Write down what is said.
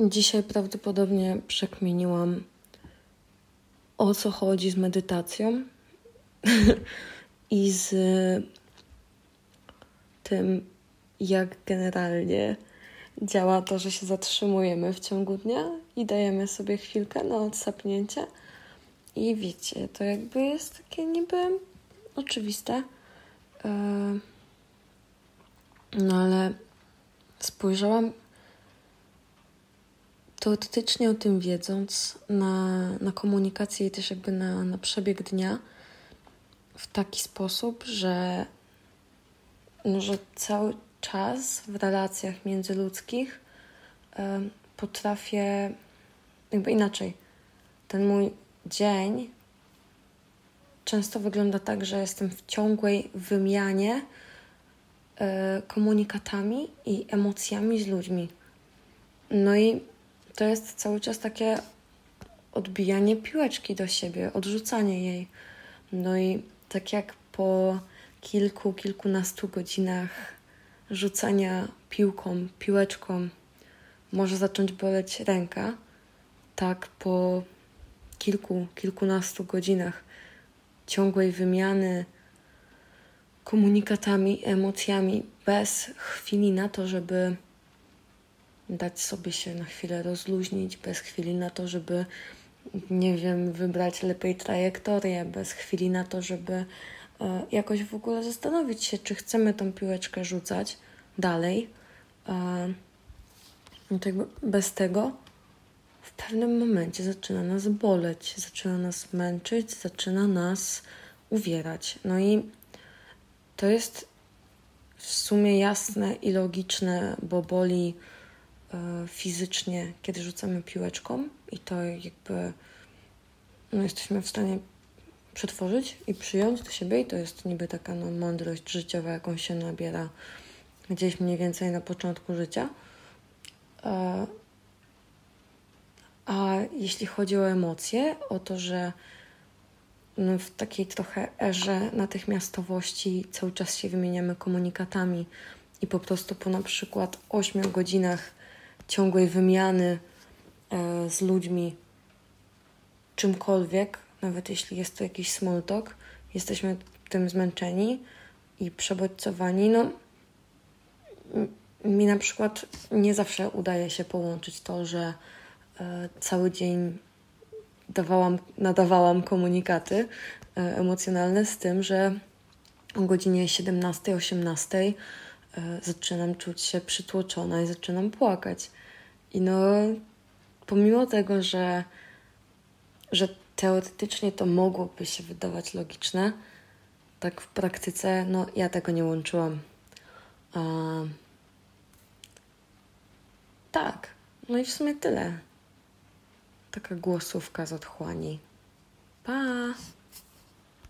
Dzisiaj prawdopodobnie przekminiłam o co chodzi z medytacją i z tym, jak generalnie działa to, że się zatrzymujemy w ciągu dnia i dajemy sobie chwilkę na odsapnięcie. I wiecie, to jakby jest takie niby oczywiste. E, no ale spojrzałam teoretycznie o tym wiedząc, na, na komunikację i też jakby na, na przebieg dnia w taki sposób, że, no, że cały czas w relacjach międzyludzkich y, potrafię, jakby inaczej, ten mój dzień często wygląda tak, że jestem w ciągłej wymianie y, komunikatami i emocjami z ludźmi. No i to jest cały czas takie odbijanie piłeczki do siebie, odrzucanie jej. No i tak jak po kilku, kilkunastu godzinach rzucania piłką, piłeczką może zacząć boleć ręka, tak po kilku, kilkunastu godzinach ciągłej wymiany komunikatami, emocjami, bez chwili na to, żeby dać sobie się na chwilę rozluźnić, bez chwili na to, żeby, nie wiem, wybrać lepiej trajektorię, bez chwili na to, żeby e, jakoś w ogóle zastanowić się, czy chcemy tą piłeczkę rzucać dalej. E, bez tego w pewnym momencie zaczyna nas boleć, zaczyna nas męczyć, zaczyna nas uwierać. No i to jest w sumie jasne i logiczne, bo boli fizycznie, kiedy rzucamy piłeczką i to jakby no, jesteśmy w stanie przetworzyć i przyjąć do siebie i to jest niby taka no, mądrość życiowa, jaką się nabiera gdzieś mniej więcej na początku życia. E, a jeśli chodzi o emocje, o to, że no, w takiej trochę erze natychmiastowości cały czas się wymieniamy komunikatami i po prostu po na przykład 8 godzinach ciągłej wymiany e, z ludźmi czymkolwiek, nawet jeśli jest to jakiś small talk, jesteśmy tym zmęczeni i przebodźcowani. No, mi na przykład nie zawsze udaje się połączyć to, że e, cały dzień dawałam, nadawałam komunikaty e, emocjonalne z tym, że o godzinie 17-18 E, zaczynam czuć się przytłoczona i zaczynam płakać. I no, pomimo tego, że, że teoretycznie to mogłoby się wydawać logiczne, tak w praktyce, no ja tego nie łączyłam. A... Tak, no i w sumie tyle. Taka głosówka z otchłani. Pa!